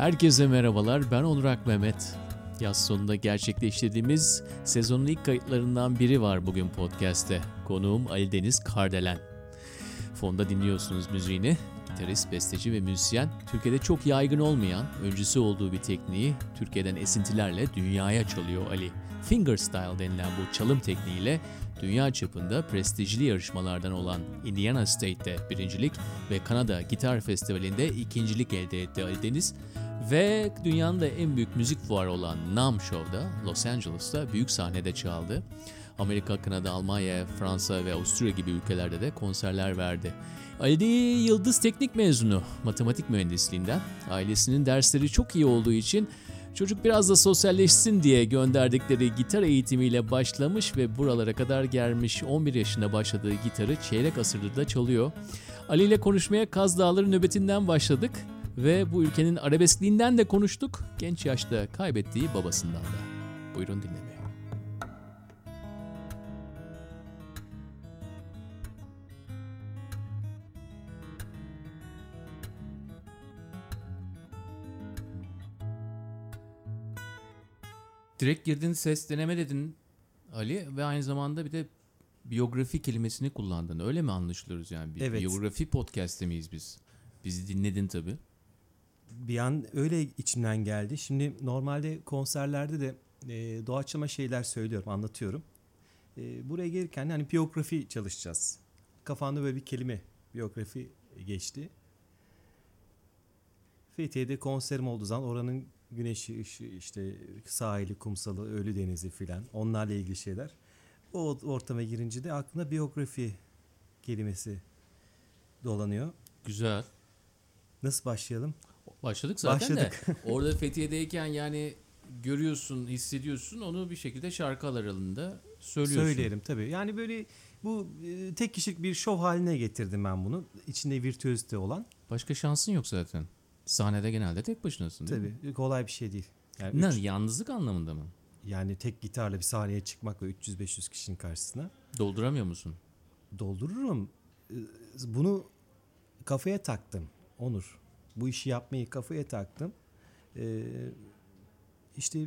Herkese merhabalar, ben Onur Ak Mehmet. Yaz sonunda gerçekleştirdiğimiz sezonun ilk kayıtlarından biri var bugün podcast'te. Konuğum Ali Deniz Kardelen. Fonda dinliyorsunuz müziğini. Gitarist, besteci ve müzisyen, Türkiye'de çok yaygın olmayan, öncüsü olduğu bir tekniği Türkiye'den esintilerle dünyaya çalıyor Ali. Fingerstyle denilen bu çalım tekniğiyle dünya çapında prestijli yarışmalardan olan Indiana State'de birincilik ve Kanada Gitar Festivali'nde ikincilik elde etti Ali Deniz ve dünyanın da en büyük müzik fuarı olan NAMM Show'da Los Angeles'ta büyük sahnede çaldı. Amerika, Kanada, Almanya, Fransa ve Avusturya gibi ülkelerde de konserler verdi. Ali Yıldız teknik mezunu matematik mühendisliğinden. Ailesinin dersleri çok iyi olduğu için çocuk biraz da sosyalleşsin diye gönderdikleri gitar eğitimiyle başlamış ve buralara kadar gelmiş 11 yaşında başladığı gitarı çeyrek asırdır da çalıyor. Ali ile konuşmaya Kaz Dağları nöbetinden başladık ve bu ülkenin arabeskliğinden de konuştuk. Genç yaşta kaybettiği babasından da. Buyurun dinlemeye. Direkt girdin ses deneme dedin Ali ve aynı zamanda bir de biyografi kelimesini kullandın. Öyle mi anlaşılıyoruz yani? Bir Evet. Biyografi podcast'te miyiz biz? Bizi dinledin tabii. Bir an öyle içimden geldi. Şimdi normalde konserlerde de e, doğaçlama şeyler söylüyorum, anlatıyorum. E, buraya gelirken hani biyografi çalışacağız. Kafamda böyle bir kelime biyografi geçti. Fethiye'de konserim olduğu zaman oranın güneşi, ışığı, işte sahili, kumsalı, ölü denizi filan onlarla ilgili şeyler. O ortama girince de aklına biyografi kelimesi dolanıyor. Güzel. Nasıl başlayalım? Başladık zaten Başladık. de. Orada Fethiye'deyken yani görüyorsun, hissediyorsun onu bir şekilde şarkı aralığında söylüyorsun. Söyleyelim tabii. Yani böyle bu e, tek kişilik bir şov haline getirdim ben bunu. İçinde virtüözite olan. Başka şansın yok zaten. Sahnede genelde tek başınasın değil mi? Tabii kolay bir şey değil. Yani, Ne, üç- yalnızlık anlamında mı? yani tek gitarla bir sahneye çıkmak ve 300-500 kişinin karşısına Dolduramıyor musun? doldururum. E, Bunu kafaya taktım Onur. Bu işi yapmayı kafaya taktım. E, işte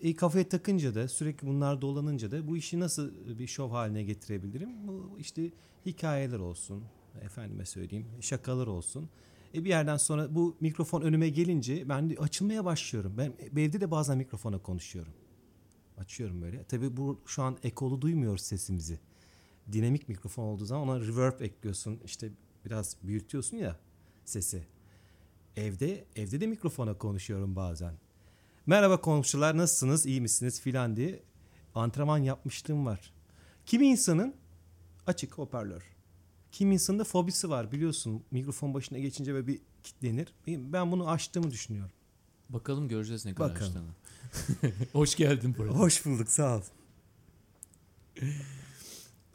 e, kafaya takınca da sürekli bunlar dolanınca da bu işi nasıl bir şov haline getirebilirim? Bu işte hikayeler olsun, efendime söyleyeyim, şakalar olsun. E bir yerden sonra bu mikrofon önüme gelince ben de açılmaya başlıyorum. Ben evde de bazen mikrofona konuşuyorum. Açıyorum böyle. Tabii bu şu an ekolu duymuyoruz sesimizi. Dinamik mikrofon olduğu zaman ona reverb ekliyorsun. İşte biraz büyütüyorsun ya sesi. Evde evde de mikrofona konuşuyorum bazen. Merhaba komşular nasılsınız iyi misiniz filan diye antrenman yapmışlığım var. Kimi insanın açık hoparlör. Kimi insanın da fobisi var biliyorsun mikrofon başına geçince böyle bir kitlenir. Ben bunu aştığımı düşünüyorum. Bakalım göreceğiz ne kadar Bakalım. açtığını. Hoş geldin burada. Hoş bulduk sağ ol.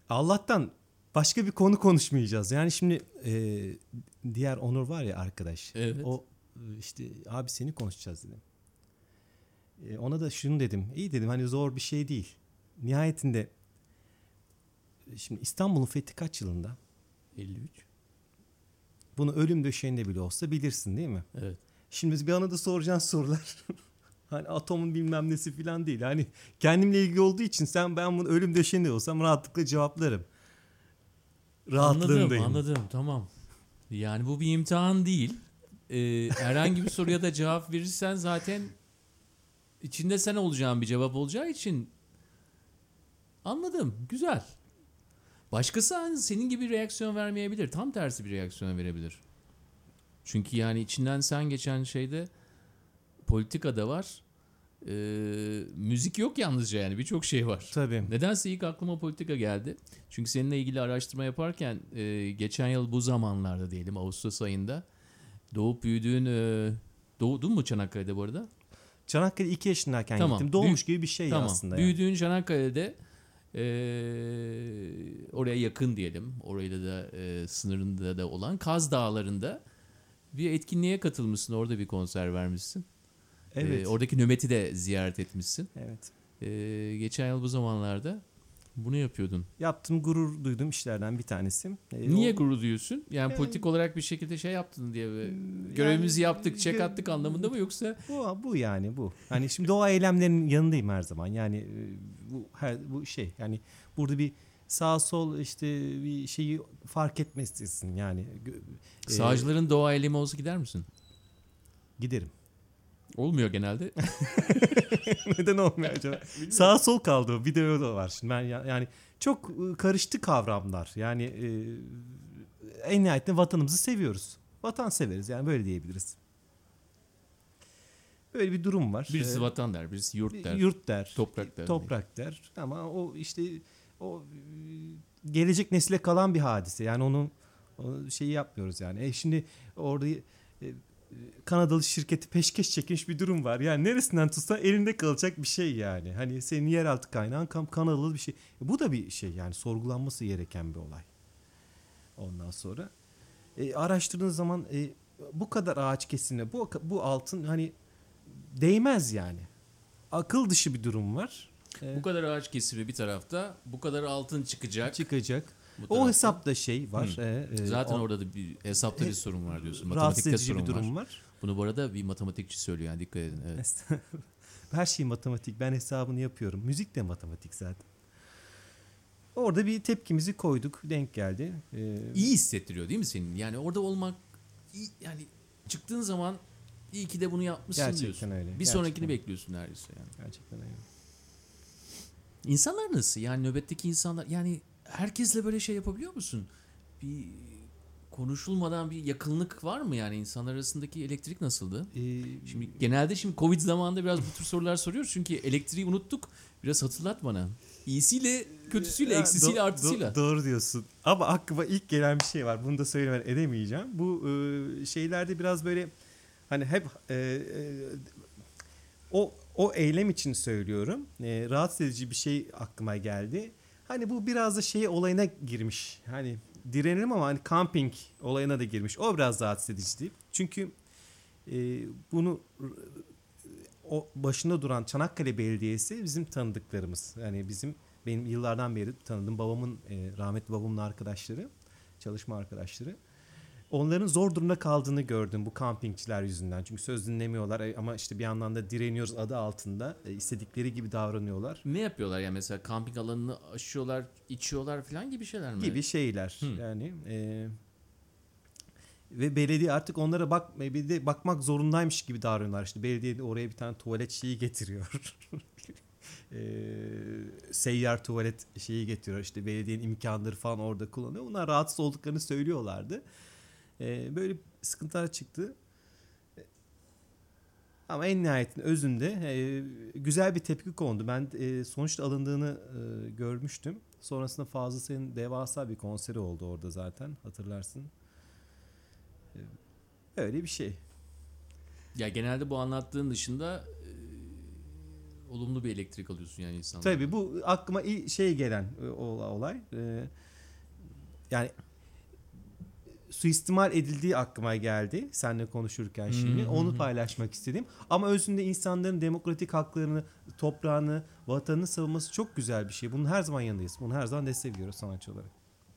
Allah'tan başka bir konu konuşmayacağız. Yani şimdi e, diğer Onur var ya arkadaş. Evet. O işte abi seni konuşacağız dedim. E, ona da şunu dedim. İyi dedim hani zor bir şey değil. Nihayetinde şimdi İstanbul'un fethi kaç yılında? 53. Bunu ölüm döşeğinde bile olsa bilirsin değil mi? Evet. Şimdi biz bir ana da soracağın sorular hani atomun bilmem nesi falan değil. Hani kendimle ilgili olduğu için sen ben bunu ölüm döşeğinde olsam rahatlıkla cevaplarım. Anladım, Rahatlığındayım. anladım. Tamam. Yani bu bir imtihan değil. Ee, herhangi bir soruya da cevap verirsen zaten içinde sen olacağın bir cevap olacağı için anladım. Güzel. Başkası hani senin gibi reaksiyon vermeyebilir. Tam tersi bir reaksiyon verebilir. Çünkü yani içinden sen geçen şeyde politikada var. Ee, müzik yok yalnızca yani birçok şey var. Tabii. Nedense ilk aklıma politika geldi. Çünkü seninle ilgili araştırma yaparken e, geçen yıl bu zamanlarda diyelim Ağustos ayında doğup büyüdüğün e, doğdun mu Çanakkale'de bu arada? Çanakkale 2 yaşındayken Tamam. gittim. Doğmuş Büyük- gibi bir şey tamam. aslında. yani. Büyüdüğün Çanakkale'de e, oraya yakın diyelim. Orayla da e, sınırında da olan Kaz Dağları'nda bir etkinliğe katılmışsın. Orada bir konser vermişsin. Evet. E, oradaki nöbeti de ziyaret etmişsin. evet. E, geçen yıl bu zamanlarda Bunu yapıyordun. Yaptığım gurur duyduğum işlerden bir tanesi. E, Niye o- gurur duyuyorsun? Yani, Yani- politik olarak bir şekilde şey yaptın diye ve Yani- görevimizi yaptık, çek Gö- attık anlamında mı yoksa Bu, bu yani bu. Hani şimdi doğa eylemlerinin yanındayım her zaman. Yani e, bu her bu şey yani burada bir sağ sol işte bir şeyi fark etmezsin yani e, sağcıların doğa eylemi olsa gider misin? giderim. Olmuyor genelde. Neden olmuyor acaba? Sağ sol kaldı. Bir de öyle var. Şimdi ben ya- yani çok e, karıştı kavramlar. Yani e, en nihayetinde vatanımızı seviyoruz. Vatan severiz yani böyle diyebiliriz. Böyle bir durum var. Birisi Ee, vatan der, birisi yurt der, Yurt der. toprak der. Toprak der. Ama o işte o e, gelecek nesile kalan bir hadise. Yani onun o şeyi yapmıyoruz yani. E şimdi orada e, Kanadalı şirketi peşkeş çekmiş bir durum var. Yani neresinden tutsan elinde kalacak bir şey yani. Hani senin yeraltı kaynağın Kanadalı bir şey. E bu da bir şey yani sorgulanması gereken bir olay. Ondan sonra e, araştırdığın zaman e, bu kadar ağaç kesimine bu bu altın hani değmez yani. Akıl dışı bir durum var. E, Bu kadar ağaç kesimi bir tarafta, bu kadar altın çıkacak. çıkacak. Bu O hesapta şey var. Hı. e, e, Zaten o- orada da bir hesapta bir sorun var diyorsun. Matematikte sorun bir durum var. var. Bunu bu arada bir matematikçi söylüyor yani dikkat edin. Evet. Her şey matematik. Ben hesabını yapıyorum. Müzik de matematik zaten. Orada bir tepkimizi koyduk. Denk geldi. Ee, İyi hissettiriyor değil mi senin? Yani orada olmak iyi, yani çıktığın zaman iyi ki de bunu yapmışsın Gerçekten diyorsun. öyle. Bir Gerçekten. sonrakini bekliyorsun neredeyse yani. Gerçekten öyle. İnsanlar nasıl? Yani nöbetteki insanlar yani herkesle böyle şey yapabiliyor musun? Bir konuşulmadan bir yakınlık var mı yani insanlar arasındaki elektrik nasıldı? Ee, Şimdi genelde şimdi Covid zamanında biraz bu tür sorular soruyoruz çünkü elektriği unuttuk. Biraz hatırlat bana. İyisiyle, kötüsüyle, eksisiyle, do- artısıyla. do- doğru diyorsun. Ama aklıma ilk gelen bir şey var. Bunu da söylemeden edemeyeceğim. Bu e, şeylerde biraz böyle hani hep e, e, o o eylem için söylüyorum. E, rahatsız edici bir şey aklıma geldi. Hani bu biraz da şey olayına girmiş. Hani direnelim ama hani camping olayına da girmiş. O biraz rahatsız ediciydi. Çünkü e, bunu o başında duran Çanakkale Belediyesi bizim tanıdıklarımız. Yani bizim benim yıllardan beri tanıdığım babamın e, rahmetli babamın arkadaşları, çalışma arkadaşları. Onların zor durumda kaldığını gördüm bu kampingçiler yüzünden. Çünkü söz dinlemiyorlar e, ama işte bir yandan da direniyoruz adı altında e, istedikleri gibi davranıyorlar Ne yapıyorlar yani mesela kamping alanını aşıyorlar, içiyorlar falan gibi şeyler mi? gibi şeyler. Hı. Yani e, ve belediye artık onlara bak bir de bakmak zorundaymış gibi davranıyorlar. İşte belediye de oraya bir tane tuvalet şeyi getiriyor. e, seyyar tuvalet şeyi getiriyor. İşte belediyenin imkanları falan orada kullanıyor. Bunlar rahatsız olduklarını söylüyorlardı. E, böyle sıkıntılar çıktı. Ama en nihayetinde özünde e, güzel bir tepki kondu. Ben e, sonuçta alındığını e, görmüştüm. Sonrasında Fazıl Say'ın devasa bir konseri oldu orada zaten hatırlarsın. E, öyle bir şey. Ya genelde bu anlattığın dışında e, olumlu bir elektrik alıyorsun yani insanlar. Tabii bu aklıma şey gelen e, ola- olay. E, yani suistimal edildiği aklıma geldi seninle konuşurken şimdi. Hı Onu paylaşmak istedim. Ama özünde insanların demokratik haklarını, toprağını, vatanını savunması çok güzel bir şey. Bunun her zaman yanındayız. Bunu her zaman destekliyoruz sanatçı olarak.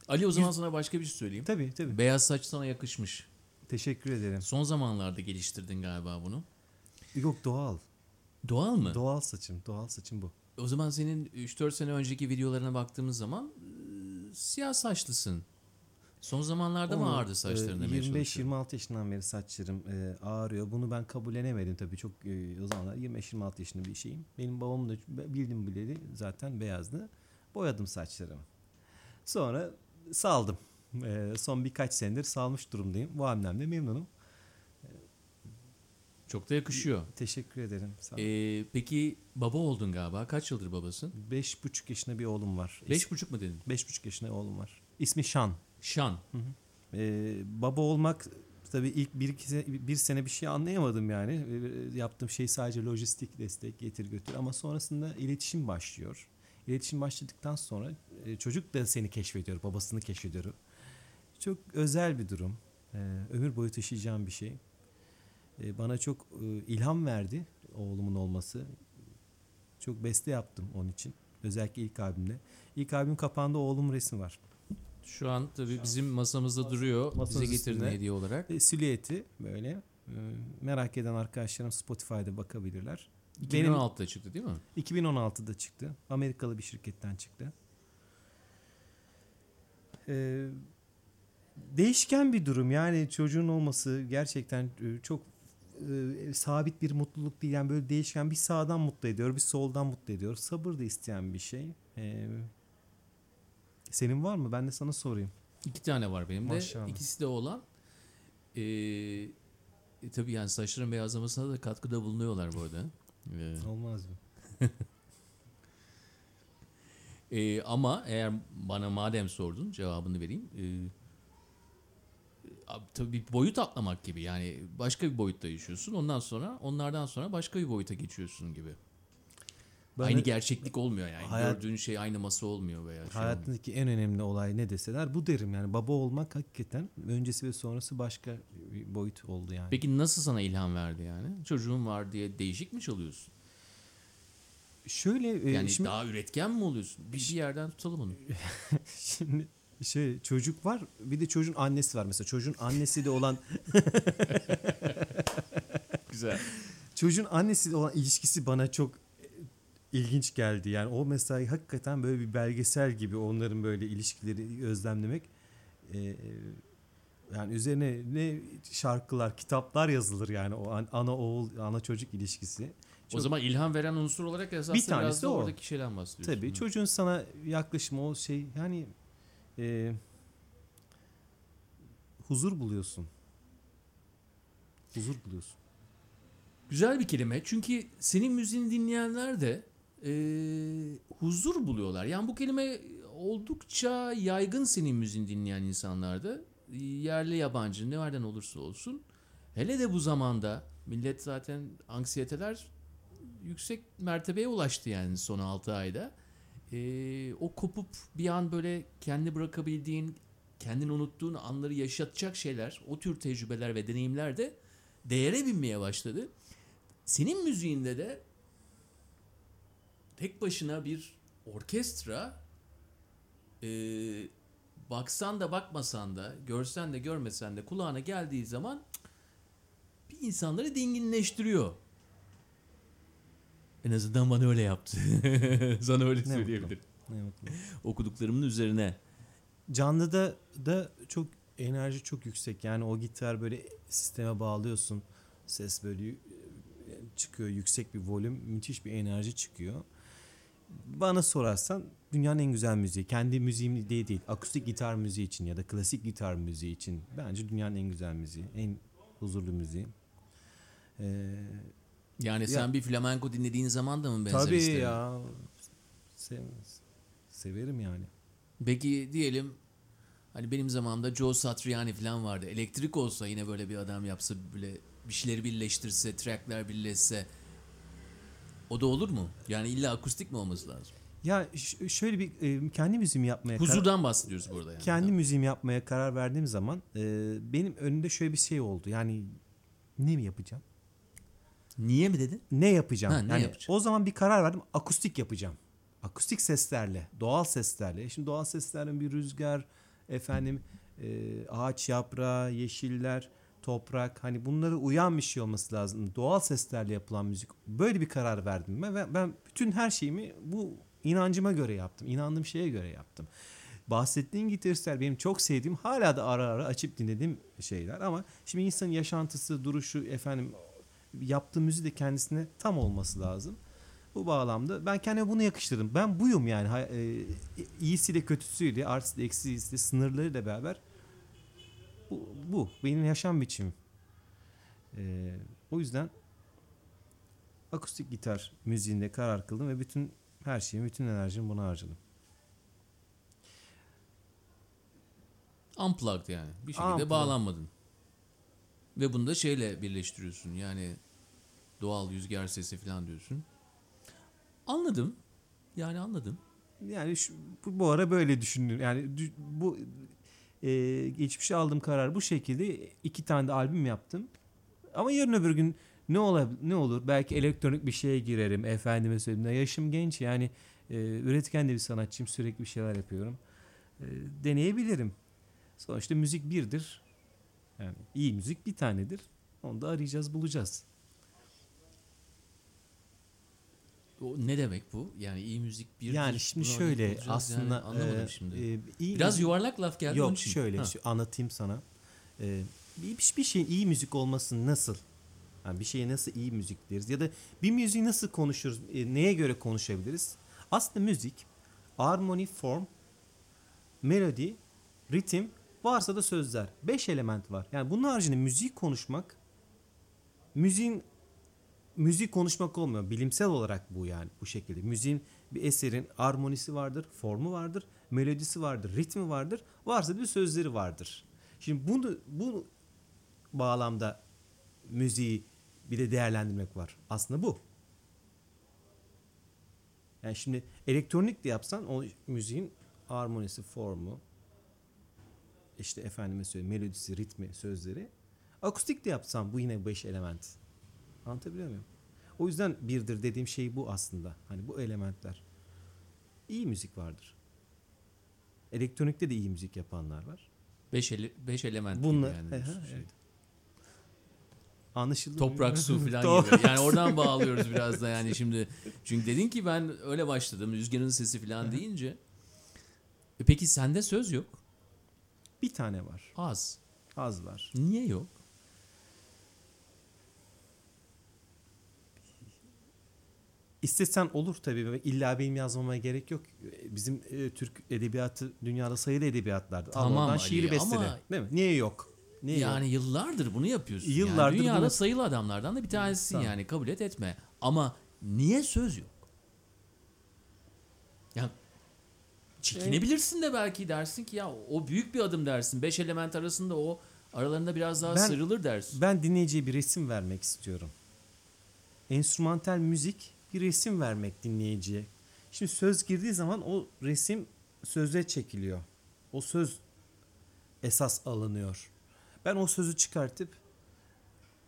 Ali o zaman sana başka bir şey söyleyeyim. Tabii tabii. Beyaz saç sana yakışmış. Teşekkür ederim. Son zamanlarda geliştirdin galiba bunu. Yok doğal. Doğal mı? Doğal saçım. Doğal saçım bu. o zaman senin 3-4 sene önceki videolarına baktığımız zaman e, siyah saçlısın. Son zamanlarda mı Onu, ağrıdı saçların demeye çalışıyorum. 25-26 yaşından beri saçlarım e, ağrıyor. Bunu ben kabullenemedim tabii çok e, o zamanlar 25-26 yaşında bir şeyim. Benim babam da bildim bileli zaten beyazdı. Boyadım saçlarımı. Sonra saldım. E, son birkaç senedir salmış durumdayım. Bu hamlemle memnunum. Çok da yakışıyor. Teşekkür ederim. Sağ. Ee, peki baba oldun galiba. Kaç yıldır babasın? Beş buçuk yaşında bir oğlum var. Beş buçuk mu dedin? Beş buçuk yaşında oğlum var. İsmi Şan. Şan. Ee, baba olmak tabii ilk bir, iki sene, bir sene bir şey anlayamadım yani. Ee, yaptığım şey sadece lojistik destek getir götür ama sonrasında iletişim başlıyor. İletişim başladıktan sonra e, çocuk da seni keşfediyor, babasını keşfediyor. Çok özel bir durum. Ee, ömür boyu taşıyacağım bir şey. Ee, bana çok e, ilham verdi oğlumun olması. Çok beste yaptım onun için. Özellikle ilk albümde. İlk albüm kapağında oğlum resmi var. Şu an tabii bizim masamızda duruyor. Masanın Bize getirdin hediye olarak. E, silüeti böyle. E, merak eden arkadaşlarım Spotify'da bakabilirler. 2016'da çıktı değil mi? 2016'da çıktı. Amerikalı bir şirketten çıktı. Ee, değişken bir durum. Yani çocuğun olması gerçekten e, çok e, sabit bir mutluluk değil. Yani böyle değişken bir sağdan mutlu ediyor, bir soldan mutlu ediyor. Sabır da isteyen bir şey. Ee, senin var mı? Ben de sana sorayım. İki tane var benim de. Maşallah. İkisi de olan. Ee, e, tabii yani saçların beyazlamasına da katkıda bulunuyorlar bu arada. Ee, Olmaz mı? Ee, ama eğer bana madem sordun cevabını vereyim. Ee, abi tabii bir boyut atlamak gibi yani başka bir boyutta yaşıyorsun. Ondan sonra onlardan sonra başka bir boyuta geçiyorsun gibi. Bana aynı gerçeklik olmuyor yani. Hayat- Gördüğün şey aynı masa olmuyor veya şey olmuyor. hayatındaki en önemli olay ne deseler bu derim. Yani baba olmak hakikaten öncesi ve sonrası başka bir boyut oldu yani. Peki nasıl sana ilham verdi yani? Çocuğun var diye değişik mi çalıyorsun? Şöyle e, Yani şimdi daha üretken mi oluyorsun? Bir, bir yerden tutalım onu. Şimdi şey çocuk var bir de çocuğun annesi var mesela çocuğun annesi de olan Güzel. çocuğun annesi de olan ilişkisi bana çok ilginç geldi. Yani o mesela hakikaten böyle bir belgesel gibi onların böyle ilişkileri gözlemlemek Ee, yani üzerine ne şarkılar, kitaplar yazılır yani o an- ana oğul, ana çocuk ilişkisi. O Çok- zaman ilham veren unsur olarak esasında Bir tanesi biraz da o. oradaki şeyden bahsediyorsun. Tabii Hı. çocuğun sana yaklaşımı o şey yani e, huzur buluyorsun. Huzur buluyorsun. Güzel bir kelime. Çünkü senin müziğini dinleyenler de e, huzur buluyorlar. Yani bu kelime oldukça yaygın senin müziğini dinleyen insanlarda. Yerli yabancı nereden olursa olsun. Hele de bu zamanda millet zaten anksiyeteler yüksek mertebeye ulaştı yani son 6 ayda. E, o kopup bir an böyle kendi bırakabildiğin, kendini unuttuğun anları yaşatacak şeyler, o tür tecrübeler ve deneyimler de değere binmeye başladı. Senin müziğinde de tek başına bir orkestra e, baksan da bakmasan da görsen de görmesen de kulağına geldiği zaman bir insanları dinginleştiriyor. En azından bana öyle yaptı. Sana öyle Ne söyleyebilirim. Ne mutlu. Okuduklarımın üzerine. Canlıda da çok enerji çok yüksek. Yani o gitar böyle sisteme bağlıyorsun. Ses böyle y- çıkıyor yüksek bir volüm, müthiş bir enerji çıkıyor. Bana sorarsan dünyanın en güzel müziği. Kendi müziğim diye değil. Akustik gitar müziği için ya da klasik gitar müziği için. Bence dünyanın en güzel müziği. En huzurlu müziği. Ee, Yani sen bir flamenco dinlediğin zaman da mı benzer tabii hislerin? ya. Sev- severim yani. Peki diyelim hani benim zamanımda Joe Satriani falan vardı. Elektrik olsa yine böyle bir adam yapsa böyle bir şeyleri birleştirse, trackler birleşse o da olur mu? Yani illa akustik mi olması lazım? Ya şöyle bir e, kendi müziğimi yapmaya Huzurdan bahsediyoruz burada yani. kendi müziğimi yapmaya karar verdiğim zaman e, benim önümde şöyle bir şey oldu. Yani ne mi yapacağım? Niye mi dedin? Ne yapacağım? Ha, ne yani yapacaksın? o zaman bir karar verdim. Akustik yapacağım. Akustik seslerle, doğal seslerle. Şimdi doğal seslerin bir rüzgar, efendim e, ağaç yaprağı, yeşiller, toprak hani bunlara uyan bir şey olması lazım. Doğal seslerle yapılan müzik. Böyle bir karar verdim ben ve ben bütün her şeyimi bu inancıma göre yaptım. İnandığım şeye göre yaptım. Bahsettiğin gitaristler benim çok sevdiğim hala da ara ara açıp dinlediğim şeyler ama şimdi insanın yaşantısı, duruşu efendim yaptığı müziği de kendisine tam olması lazım. Bu bağlamda ben kendime bunu yakıştırdım. Ben buyum yani. E, iyisiyle kötüsüyle, artısıyla eksisiyle, sınırlarıyla beraber bu, bu. Benim yaşam biçimim. E, o yüzden akustik gitar müziğinde karar kıldım ve bütün her şeyimi, bütün enerjimi buna harcadım. Unplugged yani. Bir şekilde Unplugged. bağlanmadın. Ve bunu da şeyle birleştiriyorsun. Yani doğal rüzgar sesi falan diyorsun. Anladım. Yani anladım. Yani şu, bu, bu ara böyle düşündüm. Yani bu e, geçmişe aldığım karar bu şekilde. iki tane de albüm yaptım. Ama yarın öbür gün ne olabilir ne olur? Belki elektronik bir şeye girerim. Efendime söyleyeyim. Yaşım genç yani e, üretken de bir sanatçıyım. Sürekli bir şeyler yapıyorum. E, deneyebilirim. Sonuçta müzik birdir. Yani iyi müzik bir tanedir. Onu da arayacağız, bulacağız. O ne demek bu? Yani iyi müzik bir yani şimdi şöyle aslında yani anlamadım e, şimdi. e, iyi Biraz müzik- yuvarlak laf geldi Yok şöyle Ha. anlatayım sana. Ee, bir, bir şeyin iyi müzik olması nasıl? Yani bir şeye nasıl iyi müzik deriz? Ya da bir müziği nasıl konuşuruz? E, neye göre konuşabiliriz? Aslında müzik, armoni, form, melodi, ritim, varsa da sözler. Beş element var. Yani bunun haricinde müziği konuşmak, müziğin müzik konuşmak olmuyor. Bilimsel olarak bu yani bu şekilde. Müziğin bir eserin armonisi vardır, formu vardır, melodisi vardır, ritmi vardır. Varsa bir sözleri vardır. Şimdi bunu bu bağlamda müziği bir de değerlendirmek var. Aslında bu. Yani şimdi elektronik de yapsan o müziğin armonisi, formu, işte efendime söyleyeyim melodisi, ritmi, sözleri. Akustik de yapsam bu yine beş element. Anlatabiliyor muyum? O yüzden birdir dediğim şey bu aslında. Hani bu elementler. İyi müzik vardır. Elektronikte de iyi müzik yapanlar var. Beş, ele, beş element gibi Bunlar yani. Evet. şey. Anlaşıldı mı? Toprak, su falan gibi. Yani oradan bağlıyoruz biraz da yani şimdi. Çünkü dedin ki ben öyle başladım. Rüzgarın sesi falan deyince. E peki sende söz yok. Bir tane var. Az. Az var. Niye yok? İstesen olur tabii. İlla benim yazmama gerek yok. Bizim e, Türk edebiyatı dünyada sayılı edebiyatlardır. Al Tamam Ali, şiiri bestele. ama- Değil mi? Niye yok? Niye yani yok? yıllardır bunu yapıyorsun. Yıllardır yani dünyada bunu- sayılı adamlardan da bir tanesisin Tamam. yani kabul et etme. Ama niye söz yok? Ya çekinebilirsin de belki dersin ki ya o büyük bir adım dersin. Beş element arasında o aralarında biraz daha Ben- sıyrılır dersin. Ben dinleyiciye bir resim vermek istiyorum. Enstrümantal müzik bir resim vermek dinleyiciye. Şimdi söz girdiği zaman o resim söze çekiliyor. O söz esas alınıyor. Ben o sözü çıkartıp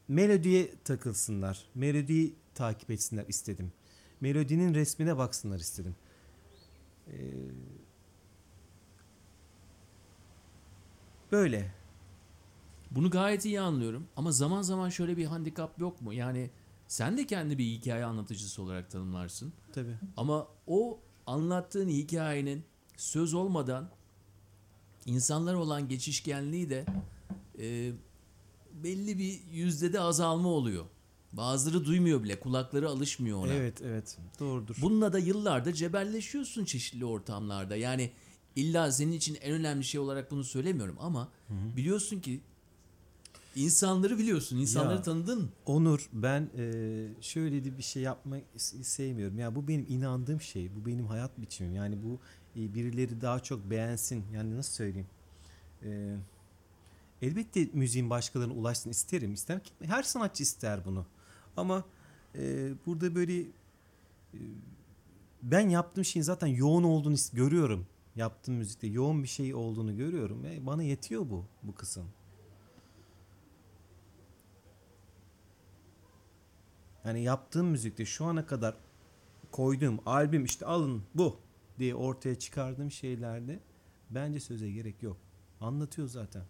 melodiye takılsınlar. Melodiyi takip etsinler istedim. Melodinin resmine baksınlar istedim. Ee, böyle. Bunu gayet iyi anlıyorum ama zaman zaman şöyle bir handikap yok mu? Yani sen de kendi bir hikaye anlatıcısı olarak tanımlarsın. Tabii. Ama o anlattığın hikayenin söz olmadan insanlar olan geçişkenliği de e, belli bir yüzdede azalma oluyor. Bazıları duymuyor bile, kulakları alışmıyor ona. Evet, evet. Doğrudur. Bununla da yıllardır cebelleşiyorsun çeşitli ortamlarda. Yani illa senin için en önemli şey olarak bunu söylemiyorum ama biliyorsun ki insanları biliyorsun, insanları Ya. tanıdın. Onur ben e, şöyle de bir şey yapmak is- sevmiyorum. Ya bu benim inandığım şey. Bu benim hayat biçimim. Yani bu e, birileri daha çok beğensin. Yani nasıl söyleyeyim? E, elbette müziğin başkalarına ulaşsın isterim. İster ki her sanatçı ister bunu. Ama e, burada böyle e, ben yaptığım şeyin zaten yoğun olduğunu görüyorum. Yaptığım müzikte yoğun bir şey olduğunu görüyorum ve bana yetiyor bu bu kısım. Yani yaptığım müzikte şu ana kadar koyduğum albüm işte alın bu diye ortaya çıkardığım şeylerde bence söze gerek yok. Anlatıyor zaten.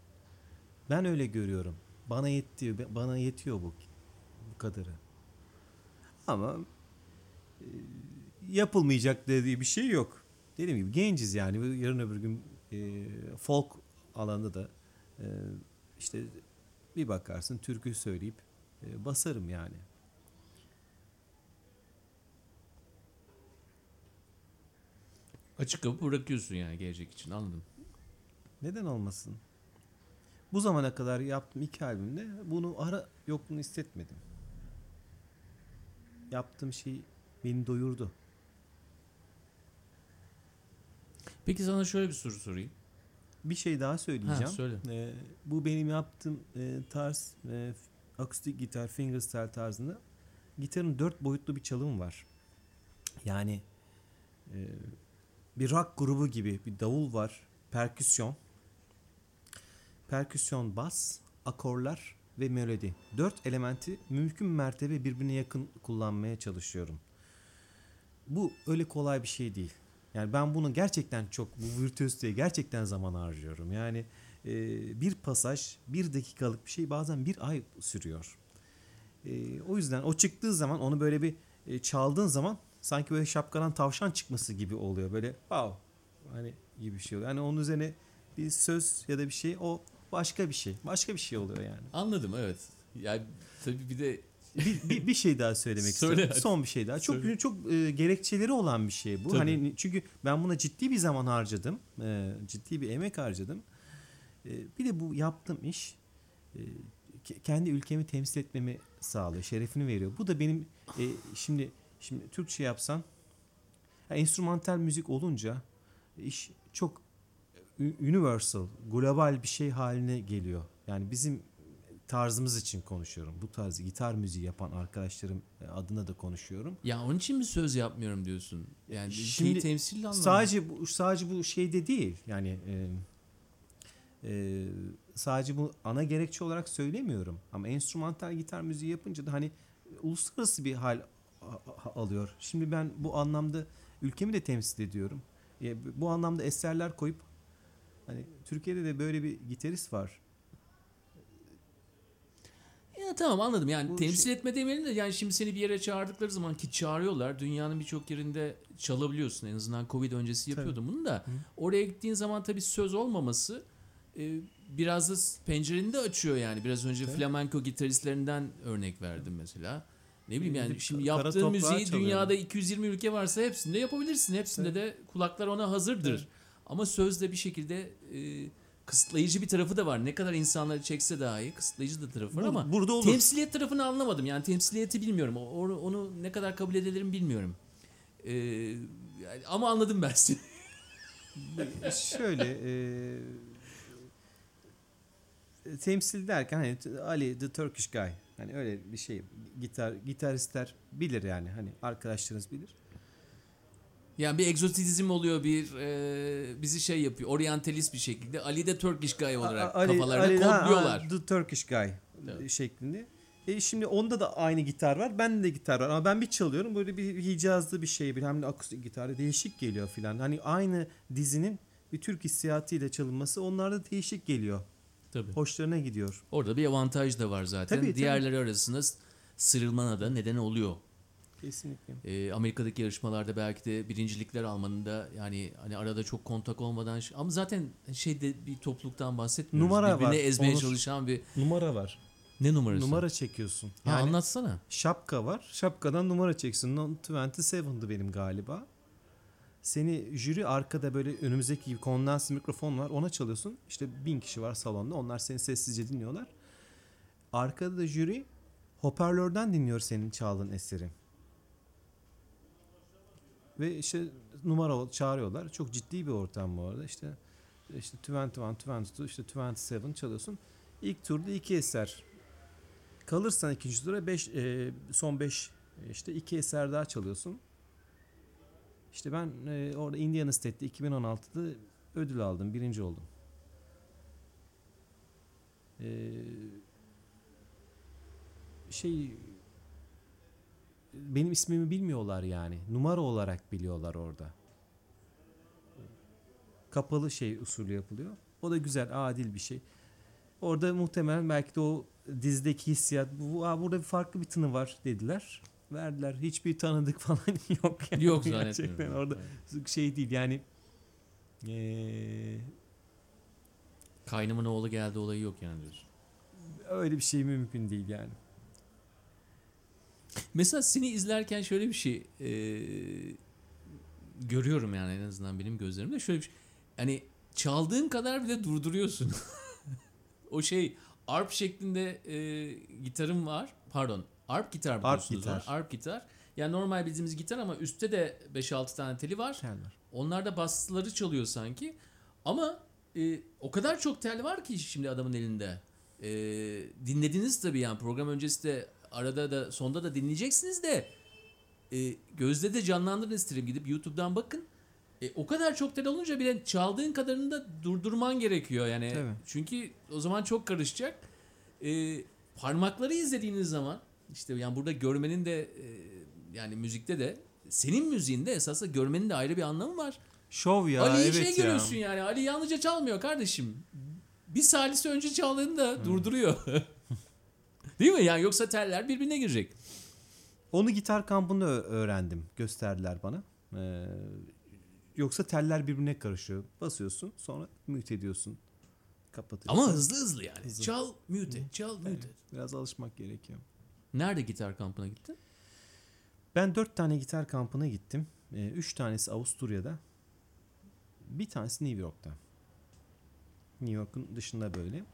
Ben öyle görüyorum. Bana yetiyor, bana yetiyor bu bu kadarı. Ama e, yapılmayacak dediği bir şey yok. Dediğim gibi genciz yani. Yarın öbür gün e, folk alanında da e, işte bir bakarsın türkü söyleyip e, basarım yani. Açık kapı bırakıyorsun yani gelecek için anladım. Neden olmasın? Bu zamana kadar yaptığım iki albümde bunu ara yokluğunu hissetmedim. Yaptığım şey beni doyurdu. Peki sana şöyle bir soru sorayım. Bir şey daha Ha, söyleyeceğim. söyle. Ee, bu benim yaptığım e, tarz e, akustik gitar fingerstyle tarzında gitarın dört boyutlu bir çalım var. Yani e, bir rock grubu gibi bir davul var, perküsyon, perküsyon bas, akorlar ve melodi. Dört elementi mümkün mertebe birbirine yakın kullanmaya çalışıyorum. bu öyle kolay bir şey değil. Yani ben bunu gerçekten çok bu virtüözlüğe gerçekten zaman harcıyorum. Yani e, bir pasaj bir dakikalık bir şey bazen bir ay sürüyor. E, o yüzden o çıktığı zaman onu böyle bir e, çaldığın zaman sanki böyle şapkadan tavşan çıkması gibi oluyor. Böyle wow hani gibi bir şey oluyor. Yani onun üzerine bir söz ya da bir şey o başka bir şey. Başka bir şey oluyor yani. Anladım evet. Yani tabii bir de bir, bir, bir şey daha söylemek Söyle istiyorum. hadi. Son bir şey daha. Çok Söyle. çok e, gerekçeleri olan bir şey bu. Tabii. Hani çünkü ben buna ciddi bir zaman harcadım. E, ciddi bir emek harcadım. E, bir de bu yaptığım iş e, ke- kendi ülkemi temsil etmemi sağlıyor. Şerefini veriyor. Bu da benim e, şimdi şimdi Türkçe yapsan yani enstrümantal müzik olunca iş çok universal, global bir şey haline geliyor. Yani bizim tarzımız için konuşuyorum. Bu tarz gitar müziği yapan arkadaşlarım adına da konuşuyorum. ya onun için mi söz yapmıyorum diyorsun? Yani Şimdi temsil anlamında. Sadece bu sadece bu şeyde değil. Yani e, e, sadece bu ana gerekçe olarak söylemiyorum. Ama enstrümantal gitar müziği yapınca da hani uluslararası bir hal alıyor. Şimdi ben bu anlamda ülkemi de temsil ediyorum. E, bu anlamda eserler koyup hani Türkiye'de de böyle bir gitarist var. Ya tamam anladım. Yani Bu temsil şey- etme demeyelim de yani şimdi seni bir yere çağırdıkları zaman ki çağırıyorlar. Dünyanın birçok yerinde çalabiliyorsun. En azından Covid öncesi yapıyordum bunu da. Oraya gittiğin zaman tabii söz olmaması e, biraz da pencereni de açıyor yani. Biraz önce Tabii. flamenco gitaristlerinden örnek verdim mesela. Ne bileyim yani şimdi yaptığın müziği dünyada 220 ülke varsa hepsinde yapabilirsin. Hepsinde de kulaklar ona hazırdır. Evet. Ama sözde bir şekilde e, kısıtlayıcı bir tarafı da var. Ne kadar insanları çekse dahi kısıtlayıcı da tarafı var Bu- ama burada olur. temsiliyet tarafını anlamadım. Yani temsiliyeti bilmiyorum. Onu, onu ne kadar kabul edebilirim bilmiyorum. Ee, yani- ama anladım ben seni. Şöyle e, temsil derken hani Ali the Turkish guy hani öyle bir şey gitar gitaristler bilir yani hani arkadaşlarınız bilir. Yani bir egzotizm oluyor bir e, bizi şey yapıyor. Oryantalist bir şekilde. Ali de Turkish guy olarak Ali- kafalarına Ali- kodluyorlar. ha, the Turkish guy Evet. şeklinde. E şimdi onda da aynı gitar var. Bende de gitar var ama ben bir çalıyorum böyle bir Hicazlı bir şey bir hem de akustik gitarı değişik geliyor filan. Hani aynı dizinin bir Türk hissiyatıyla çalınması onlarda değişik geliyor. Tabii. Hoşlarına gidiyor. Orada bir avantaj da var zaten. Tabii, tabii. Diğerleri arasında s- sıyrılmana da neden oluyor. Kesinlikle. Ee, Amerika'daki yarışmalarda belki de birincilikler almanın da yani hani arada çok kontak olmadan ama zaten şeyde bir topluluktan bahsetmiyoruz. Numara Birbirine var, ezmeye Onur. çalışan bir Numara var. ne numarası? Numara çekiyorsun. Ha, Yani anlatsana. şapka var. Şapkadan numara çeksin. Non 27'dı benim galiba. Seni jüri arkada böyle önümüzdeki gibi kondans mikrofon var. Ona çalıyorsun. İşte bin kişi var salonda. Onlar seni sessizce dinliyorlar. Arkada da jüri hoparlörden dinliyor senin çaldığın eseri. Ve işte numara çağırıyorlar. Çok ciddi bir ortam bu arada. İşte işte 21, 22, işte 27 çalıyorsun. İlk turda iki eser Kalırsan ikinci tura beş, e, son 5 işte iki eser daha çalıyorsun. İşte ben e, orada Indiana State'de 2016'da ödül aldım. Birinci oldum. E, şey benim ismimi bilmiyorlar yani. Numara olarak biliyorlar orada. Kapalı şey usulü yapılıyor. O da güzel, adil bir şey. Orada muhtemelen belki de o dizdeki hissiyat bu aa, burada farklı bir tını var dediler. Verdiler. Hiçbir tanıdık falan yok. Yani. Yok Gerçekten orada şey değil yani eee, Kaynımın oğlu geldi olayı yok yani diyorsun. öyle bir şey mümkün değil yani. Mesela seni izlerken şöyle bir şey e, görüyorum yani en azından benim gözlerimde şöyle bir şey. Hani çaldığın kadar bile durduruyorsun. o şey arp şeklinde e, gitarım var. Pardon. Arp gitar biliyorsunuz. gitar. var. Arp gitar. Yani normal bildiğimiz gitar ama üstte de 5-6 tane teli var. Tel var. Onlar da basları çalıyor sanki. Ama e, o kadar çok tel var ki şimdi adamın elinde. E, dinlediniz tabii yani program öncesi de arada da sonda da dinleyeceksiniz de e, gözde de canlandırın isterim gidip YouTube'dan bakın. E, o kadar çok tel olunca bile çaldığın kadarını da durdurman gerekiyor yani. Tabii. Çünkü o zaman çok karışacak. E, parmakları izlediğiniz zaman işte yani burada görmenin de e, yani müzikte de senin müziğinde esasında görmenin de ayrı bir anlamı var. Şov ya Ali'yi evet şey ya. görüyorsun yani. Ali yalnızca çalmıyor kardeşim. Bir salise önce çaldığını da durduruyor. Değil mi? Yani yoksa teller birbirine girecek. Onu gitar kampında öğrendim. Gösterdiler bana. Ee, yoksa teller birbirine karışıyor. Basıyorsun sonra mute ediyorsun. Kapatıyorsun. Ama hızlı hızlı yani. Hızlı. Çal, mute çal, mute Evet, et. biraz alışmak gerekiyor. Nerede gitar kampına gittin? Ben dört tane gitar kampına gittim. Ee, üç tanesi Avusturya'da. Bir tanesi New York'ta. New York'un dışında böyle. Ee,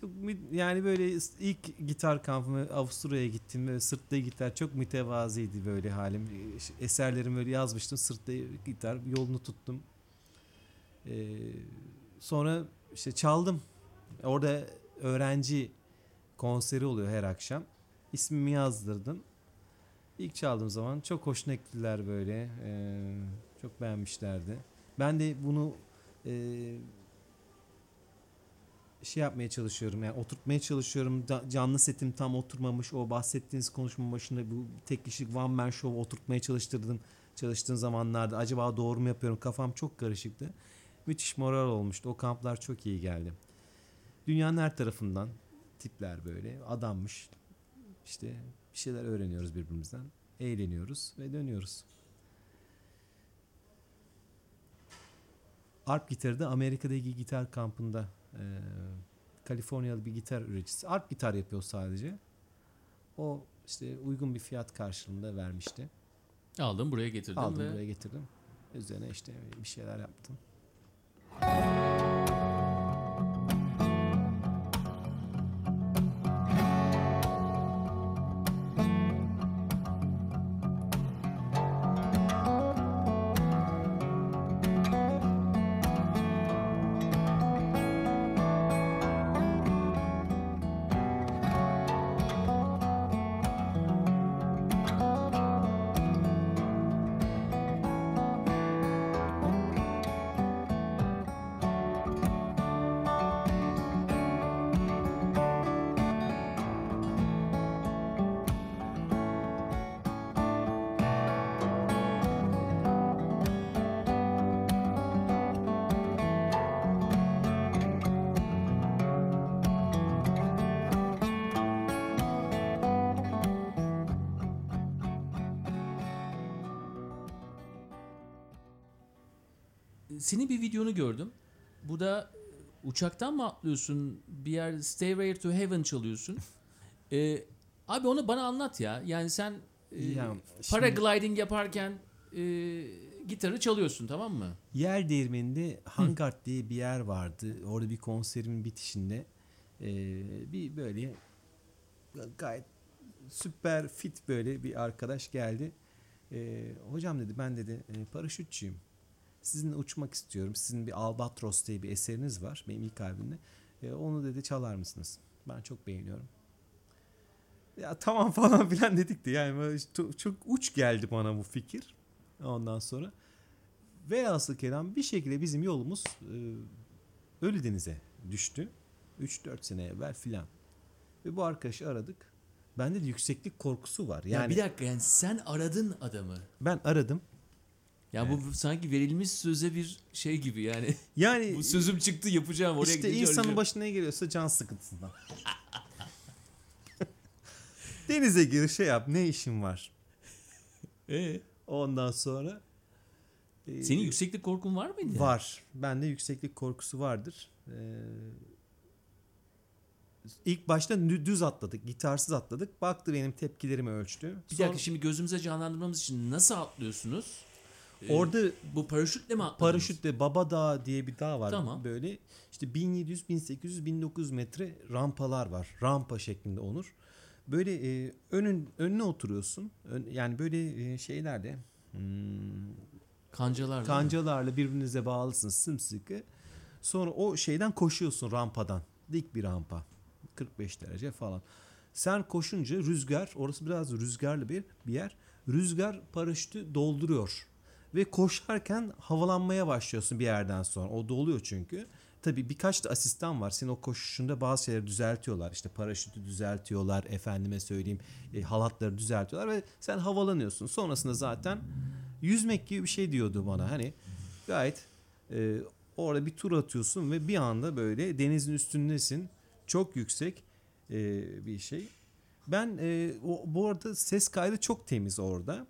çok yani böyle ilk gitar kampıma Avusturya'ya gittim ve sırtta gitar çok mütevazıydı böyle halim. Ee, Eserlerimi böyle yazmıştım sırtta gitar yolunu tuttum. Sonra işte çaldım. Orada öğrenci konseri oluyor her akşam. İsmimi yazdırdım. İlk çaldığım zaman çok hoşuna gittiler böyle. Ee, çok beğenmişlerdi. Ben de bunu e, şey yapmaya çalışıyorum. Yani oturtmaya çalışıyorum. Canlı setim tam oturmamış. O bahsettiğiniz konuşma başında bu tek kişilik one man show oturtmaya çalıştırdım. Çalıştığım zamanlarda acaba doğru mu yapıyorum? Kafam çok karışıktı. Müthiş moral olmuştu. O kamplar çok iyi geldi. Dünyanın her tarafından tipler böyle adammış. İşte bir şeyler öğreniyoruz birbirimizden. Eğleniyoruz ve dönüyoruz. Arp gitarı da Amerika'daki gitar kampında e, Kaliforniyalı bir gitar üreticisi. Arp gitar yapıyor sadece. O işte uygun bir fiyat karşılığında vermişti. Aldım buraya getirdim Aldım ve buraya getirdim. Üzerine işte bir şeyler yaptım. Uçaktan mı atlıyorsun? Bir yer Stairway to Heaven çalıyorsun. Ee, abi onu bana anlat ya. Yani sen e, Ya, şimdi- paragliding yaparken e, gitarı çalıyorsun tamam mı? Yer değirmeninde Hangart diye bir yer vardı. Orada bir konserin bitişinde e, bir böyle gayet süper fit böyle bir arkadaş geldi. E, hocam dedi ben dedi e, paraşütçüyüm. Sizinle uçmak istiyorum. Sizin bir Albatros diye bir eseriniz var benim ilk albümde. E, onu dedi çalar mısınız? Ben çok beğeniyorum. Ya tamam falan filan dedik de yani böyle çok, uç geldi bana bu fikir. Ondan sonra Velhasıl kelam bir şekilde bizim yolumuz e, Ölüdeniz'e düştü. 3-4 sene evvel filan. Ve bu arkadaşı aradık. Bende de yükseklik korkusu var. Ya Yani bir dakika yani sen aradın adamı. ben aradım. Ya bu sanki verilmiş söze bir şey gibi yani. Yani bu sözüm çıktı yapacağım oraya işte insanın başına ne geliyorsa can sıkıntısından. Denize gir şey yap ne işin var? Ee, Ondan sonra e, senin yükseklik korkun var mıydı? Var. Bende yükseklik korkusu vardır. Ee, ilk başta düz atladık. Gitarsız atladık. Baktı benim tepkilerimi ölçtü. Bir Sonra dakika şimdi gözümüze canlandırmamız için nasıl atlıyorsunuz? Ee, orada bu paraşütle mi atladınız? paraşütle Baba Dağı diye bir dağ var. Tamam. Böyle işte 1700, 1800, 1900 metre rampalar var. Rampa şeklinde olur. Böyle e, önün önüne oturuyorsun. Ön- yani böyle e, şeylerle hmm, Kancalar. değil mi? Kancalarla birbirinize bağlısınız sımsıkı. Sonra o şeyden koşuyorsun rampadan. Dik bir rampa. 45 derece falan. Sen koşunca rüzgar, orası biraz rüzgarlı bir bir yer. Rüzgar paraşütü dolduruyor. Ve koşarken havalanmaya başlıyorsun bir yerden sonra. O doluyor çünkü. tabii birkaç da asistan var. Senin o koşuşunda bazı şeyleri düzeltiyorlar. İşte paraşütü düzeltiyorlar. Efendime söyleyeyim e, halatları düzeltiyorlar ve sen havalanıyorsun. Sonrasında zaten yüzmek gibi bir şey diyordu bana. Hani gayet e, orada bir tur atıyorsun ve bir anda böyle denizin üstündesin. Çok yüksek e, bir şey. Ben e, o, bu arada ses kaydı çok temiz orada.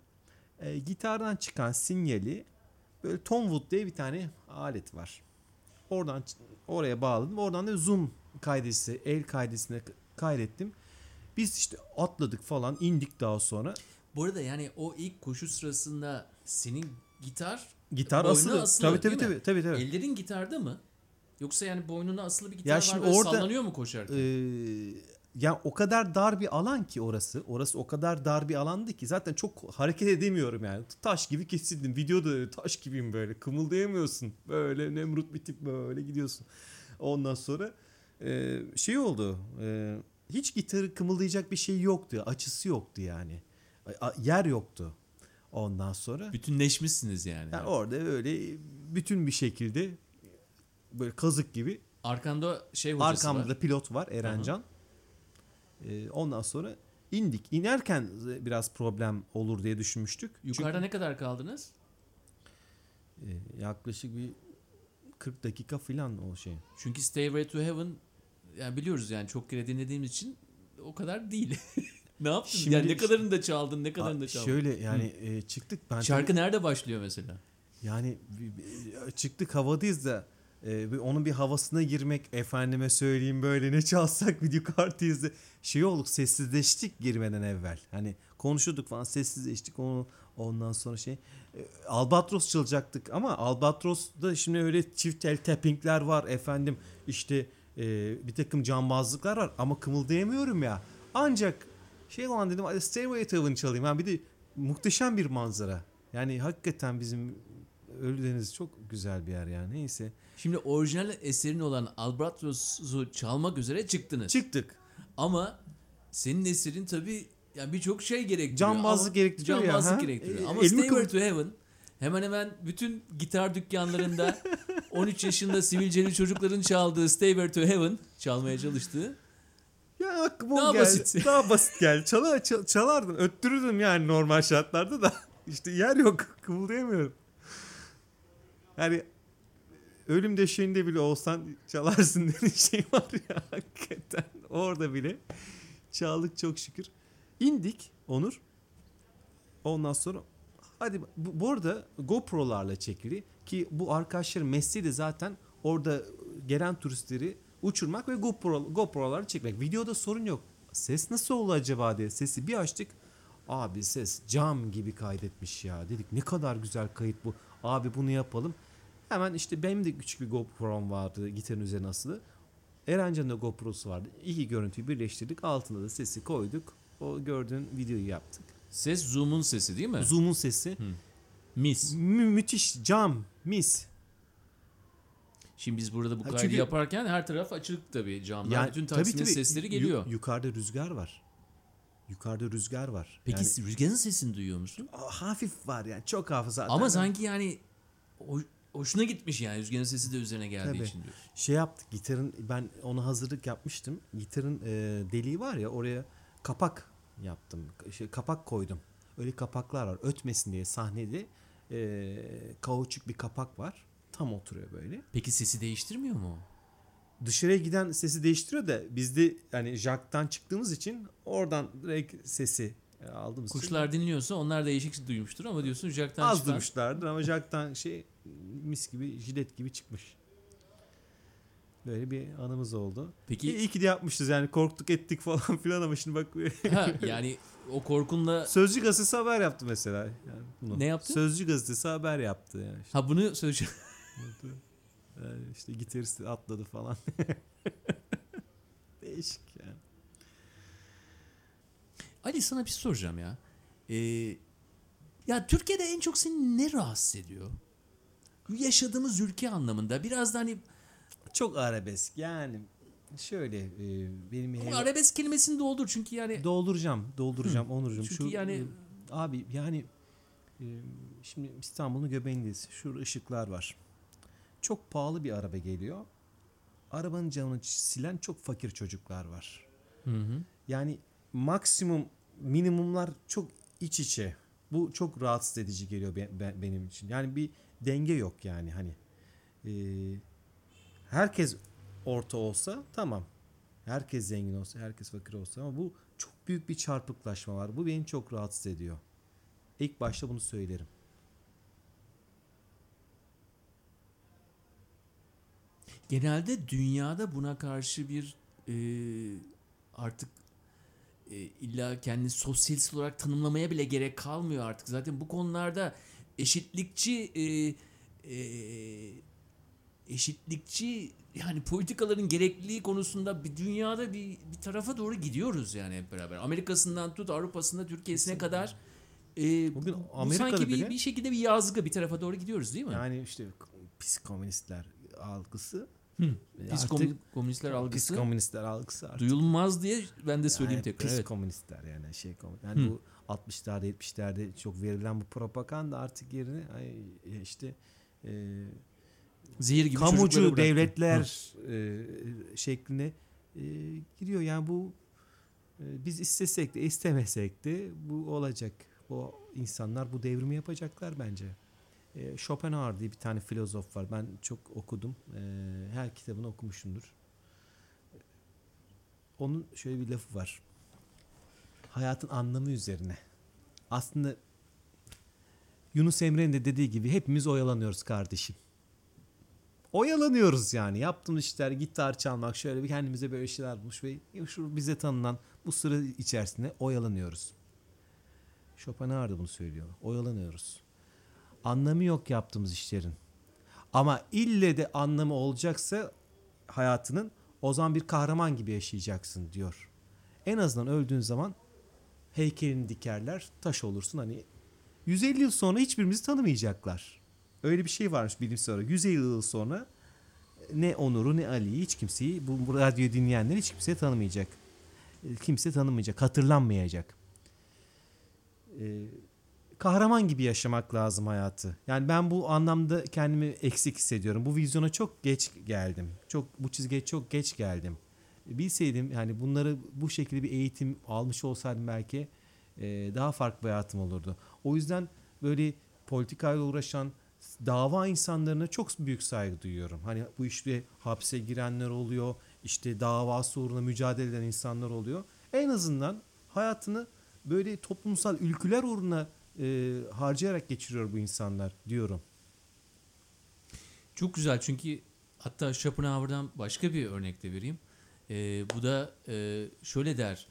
E, gitardan çıkan sinyali böyle Tomwood diye bir tane alet var. Oradan oraya bağladım. Oradan da zoom kaydesi, el kaydesine kaydettim. Biz işte atladık falan indik daha sonra. Bu arada yani o ilk koşu sırasında senin gitar Gitar asılı. asılı, tabii tabii tabii, tabii tabii. ellerin gitarda mı? Yoksa yani boynuna asılı bir gitar Ya var şimdi orada- sallanıyor mu koşarken? Ee, yani o kadar dar bir alan ki orası. Orası o kadar dar bir alandı ki zaten çok hareket edemiyorum yani. Taş gibi kesildim. Videoda öyle taş gibiyim böyle. Kımıldayamıyorsun. Böyle Nemrut bir tip böyle gidiyorsun. Ondan sonra e, şey oldu. e, hiç gitarı kımıldayacak bir şey yoktu. Açısı yoktu yani. A- Yer yoktu. Ondan sonra. Bütünleşmişsiniz yani. Yani orada öyle bütün bir şekilde böyle kazık gibi Arkanda şey hocası Arkamda var. da pilot var Erencan. Ee, ondan sonra indik. İnerken biraz problem olur diye düşünmüştük. Yukarıda ne kadar kaldınız? Çünkü, e, yaklaşık bir 40 dakika falan o şey. Çünkü Stairway to Heaven yani biliyoruz yani çok kere dinlediğimiz için o kadar değil. ne yaptın? Şimdi- yani ne kadarını da çaldın, ne kadarını da çaldın? şöyle yani e, çıktık ben Şarkı nerede başlıyor mesela? yani bir- çıktık havadayız da e, onun bir havasına girmek efendime söyleyeyim böyle ne çalsak video kartıyız da şey olduk sessizleştik girmeden evvel. Hani konuşuyorduk falan sessizleştik onu ondan sonra şey e, Albatros çalacaktık ama Albatros'da şimdi öyle çift tel tappingler var efendim işte e, bir takım cambazlıklar var ama kımıldayamıyorum ya. Ancak şey olan dedim Stairway to çalayım. Ha bir de muhteşem bir manzara. Yani hakikaten bizim Ölüdeniz çok güzel bir yer yani. Neyse. Şimdi orijinal eserin olan Albatros'u çalmak üzere çıktınız. Çıktık. Ama senin eserin tabii yani birçok şey gerektiriyor. Cambazlık Ama- gerektiriyor ya, Cambazlık gerektiriyor. E, Ama Stairway kıv- to Heaven hemen hemen bütün gitar dükkanlarında 13 yaşında sivilceli çocukların çaldığı Stairway to Heaven çalmaya çalıştığı Ya aklıma Daha o geldi. basit. Daha basit geldi. Çala, çal- çalardım. Öttürürdüm yani normal şartlarda da. İşte yer yok. Kımıldayamıyorum. Yani ölüm döşeğinde bile olsan çalarsın dediğin şey var ya hakikaten. Orada bile çaldık çok şükür. İndik Onur. Ondan sonra hadi bu, bu arada GoPro'larla çekili ki bu arkadaşların mesleği de zaten orada gelen turistleri uçurmak ve GoPro, GoPro'larla çekmek. Videoda sorun yok. Ses nasıl oldu acaba diye sesi bir açtık. Abi ses cam gibi kaydetmiş ya. Dedik ne kadar güzel kayıt bu. Abi bunu yapalım. Hemen işte benim de küçük bir GoPro'm vardı gitarın üzerine asılı. Erencan'ın da GoPro'su vardı. İki görüntüyü birleştirdik. Altına da sesi koyduk. O gördüğün videoyu yaptık. ses zoom'un sesi değil mi? Zoom'un sesi. Mis. Mü- müthiş cam mis. Şimdi biz burada bu kaydı çünkü- yaparken her taraf açık tabii camlar. Yani Bütün Taksim'in tabii. sesleri Yu- geliyor. yukarıda rüzgar var. Yukarıda rüzgar var. Peki Yani, rüzgarın sesini duyuyor musun? Hafif var yani çok hafif zaten. Ama sanki yani o- hoşuna gitmiş yani rüzgarın sesi de üzerine geldiği Tabii. için diyor. şey yaptık gitarın ben ona hazırlık yapmıştım. Gitarın e, deliği var ya oraya kapak yaptım. Şey, kapak koydum. Öyle kapaklar var. Ötmesin diye sahnede e, kauçuk bir kapak var. Tam oturuyor böyle. Peki sesi değiştirmiyor mu? Dışarıya giden sesi değiştiriyor da bizde hani jack'tan çıktığımız için oradan direkt sesi e, aldığımız için Kuşlar dinliyorsa onlar değişik duymuştur ama diyorsun jacktan az çıkan. durmuşlardır ama jack'tan şey mis gibi jilet gibi çıkmış. Böyle bir anımız oldu. Peki İyi, iyi ki de yapmışız yani korktuk ettik falan filan ama şimdi bak ha, yani o korkunla Sözcü gazetesi haber yaptı mesela. Yani bunu. Ne yaptı? Sözcü gazetesi haber yaptı yani. İşte, ha bunu söyleyeceğim. Yani işte gitarist atladı falan. Değişik yani. Ali sana bir şey soracağım ya. Ee, ya Türkiye'de en çok seni ne rahatsız ediyor? Yaşadığımız ülke anlamında biraz da hani Çok arabesk yani. Şöyle e, benim ama arabesk kelimesini doldur çünkü yani dolduracağım, dolduracağım Onurcuğum. Çünkü Şu yani- e, abi yani e, şimdi İstanbul'un göbeğindeyiz. Şurada ışıklar var. Çok pahalı bir araba geliyor. arabanın camını silen çok fakir çocuklar var. Hı hı. Yani maksimum minimumlar çok iç içe. Bu çok rahatsız edici geliyor be- be- benim için. Yani bir denge yok yani hani. Ee, herkes orta olsa tamam. Herkes zengin olsa, herkes fakir olsa ama bu çok büyük bir çarpıklaşma var. Bu beni çok rahatsız ediyor. İlk başta bunu söylerim. Genelde dünyada buna karşı bir e, artık e, illa kendini sosyalist olarak tanımlamaya bile gerek kalmıyor artık. Zaten bu konularda eşitlikçi e, e, eşitlikçi yani politikaların gerekliliği konusunda bir dünyada bir, bir tarafa doğru gidiyoruz yani hep beraber. Amerika'sından tut Avrupa'sında Türkiye'sine kadar e, Bugün bu- bu Amerika'da sanki bir, bile- bir şekilde bir yazgı bir tarafa doğru gidiyoruz değil mi? Yani işte pis komünistler algısı. Hı. Pis artık- komün- komünistler Pis algısı komünistler algısı artık. duyulmaz diye ben de söyleyeyim Yani tekrar. Pis Evet. komünistler yani şey komün. Yani Hı. bu 60'larda 70'lerde çok verilen bu propaganda artık yerine ay, işte e, Zehir gibi kamucu devletler e, şeklinde e, giriyor. Yani bu e, biz istesek de istemesek de bu olacak. Bu insanlar bu devrimi yapacaklar bence. E, Schopenhauer diye bir tane filozof var. Ben çok okudum. E, her kitabını okumuşumdur. Onun şöyle bir lafı var. Hayatın anlamı üzerine. Aslında Yunus Emre'nin de dediği gibi hepimiz oyalanıyoruz kardeşim. Oyalanıyoruz yani. Yaptığımız işler gitar çalmak şöyle bir kendimize böyle şeyler bulmuş ve şu bize tanınan bu süre içerisinde oyalanıyoruz. Schopenhauer da bunu söylüyor. Oyalanıyoruz. Anlamı yok yaptığımız işlerin. Ama ille de anlamı olacaksa hayatının o zaman bir kahraman gibi yaşayacaksın diyor. En azından öldüğün zaman heykelini dikerler, taş olursun hani 150 yıl sonra hiçbirimizi tanımayacaklar. Öyle bir şey varmış bilimsel olarak. 150 yıl sonra ne Onur'u ne Ali'yi hiç kimseyi bu, radyoyu dinleyenler hiç kimse tanımayacak. Kimse tanımayacak, hatırlanmayacak. Ee, kahraman gibi yaşamak lazım hayatı. Yani ben bu anlamda kendimi eksik hissediyorum. Bu vizyona çok geç geldim. Çok bu çizgiye çok geç geldim. Bilseydim yani bunları bu şekilde bir eğitim almış olsaydım belki e, daha farklı bir hayatım olurdu. O yüzden böyle politikayla uğraşan dava insanlarına çok büyük saygı duyuyorum. Hani bu işte hapse girenler oluyor, işte davası uğruna mücadele eden insanlar oluyor. En azından hayatını böyle toplumsal ülküler uğruna e, harcayarak geçiriyor bu insanlar diyorum. Çok güzel çünkü hatta Schopenhauer'dan başka bir örnek de vereyim. Ee, bu da e, şöyle der.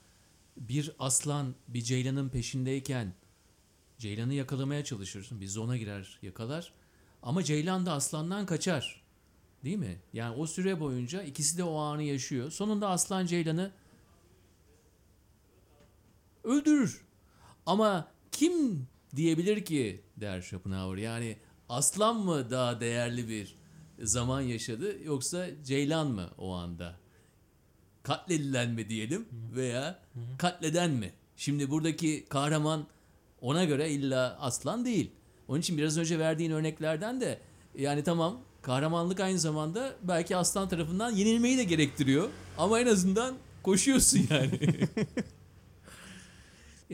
Bir aslan bir ceylanın peşindeyken ceylanı yakalamaya çalışırsın. Bir zona girer yakalar. Ama ceylan da aslandan kaçar. Değil mi? Yani o süre boyunca ikisi de o anı yaşıyor. Sonunda aslan ceylanı öldürür. Ama kim diyebilir ki der Schopenhauer. Yani aslan mı daha değerli bir zaman yaşadı yoksa ceylan mı o anda? Katledilen mi diyelim veya katleden mi? Şimdi buradaki kahraman ona göre illa aslan değil. Onun için biraz önce verdiğin örneklerden de yani tamam kahramanlık aynı zamanda belki aslan tarafından yenilmeyi de gerektiriyor. Ama en azından koşuyorsun yani.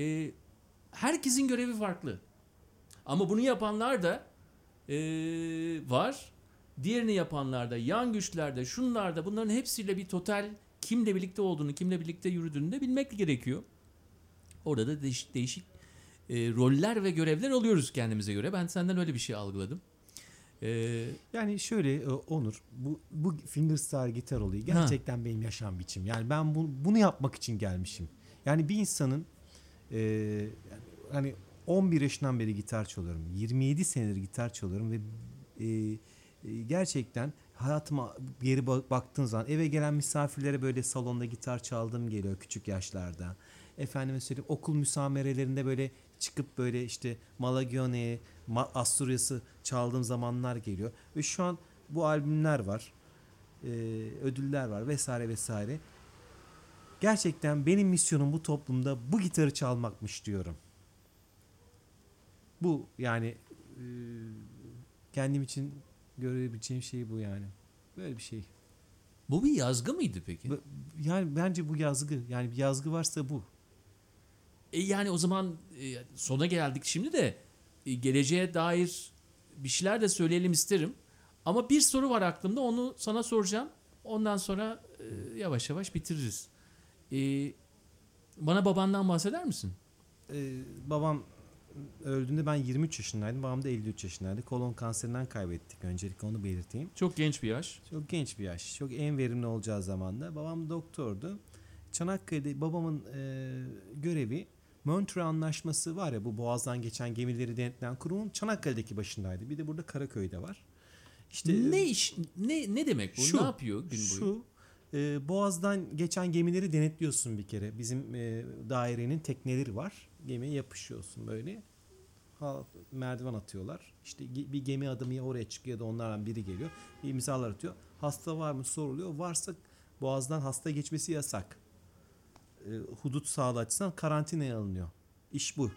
Ee, herkesin görevi farklı. Ama bunu yapanlar da ee, var. Diğerini yapanlar da, yan güçlerde, şunlar da bunların hepsiyle bir total kimle birlikte olduğunu, kimle birlikte yürüdüğünü de bilmek gerekiyor. Orada da değişik, değişik e, roller ve görevler alıyoruz kendimize göre. Ben senden öyle bir şey algıladım. Ee, Yani şöyle e, Onur bu bu fingerstyle gitar olayı gerçekten benim yaşam biçim. Yani ben bu, bunu yapmak için gelmişim. Yani bir insanın e, hani 11 yaşından beri gitar çalıyorum. 27 senedir gitar çalıyorum ve e, e, gerçekten hayatıma geri bak- baktığın zaman eve gelen misafirlere böyle salonda gitar çaldığım geliyor küçük yaşlarda. Efendime söyleyeyim okul müsamerelerinde böyle çıkıp böyle işte Malagione'ye, Ma- Asturias'ı çaldığım zamanlar geliyor. Ve şu an bu albümler var. e, ödüller var vesaire vesaire. Gerçekten benim misyonum bu toplumda bu gitarı çalmakmış diyorum. Bu yani e, kendim için görebileceğim şey bu yani. Böyle bir şey. Bu bir yazgı mıydı peki? Bu- Yani bence bu yazgı. Yani bir yazgı varsa bu. E yani o zaman e, sona geldik şimdi de e, geleceğe dair bir şeyler de söyleyelim isterim. Ama bir soru var aklımda onu sana soracağım. Ondan sonra e, yavaş yavaş bitiririz. E, bana babandan bahseder misin? Ee, babam öldüğünde ben 23 yaşındaydım. Babam da 53 yaşındaydı. Kolon kanserinden kaybettik. Öncelikle onu belirteyim. Çok genç bir yaş. Çok genç bir yaş. Çok en verimli olacağı zamanda. Babam doktordu. Çanakkale'de babamın e, görevi Montreux Anlaşması var ya bu boğazdan geçen gemileri denetleyen kurumun Çanakkale'deki başındaydı. Bir de burada Karaköy'de var. İşte ne iş ne ne demek bu? Şu, ne yapıyor gün boyu? Şu e, boğazdan geçen gemileri denetliyorsun bir kere. Bizim e, dairenin tekneleri var. Gemiye yapışıyorsun böyle. Ha, merdiven atıyorlar. İşte bir gemi adamı ya oraya çıkıyor ya da onlardan biri geliyor. İmzalar atıyor. Hasta var mı soruluyor. Varsa boğazdan hasta geçmesi yasak. E, hudut sağlığı açısından karantinaya alınıyor. İş bu.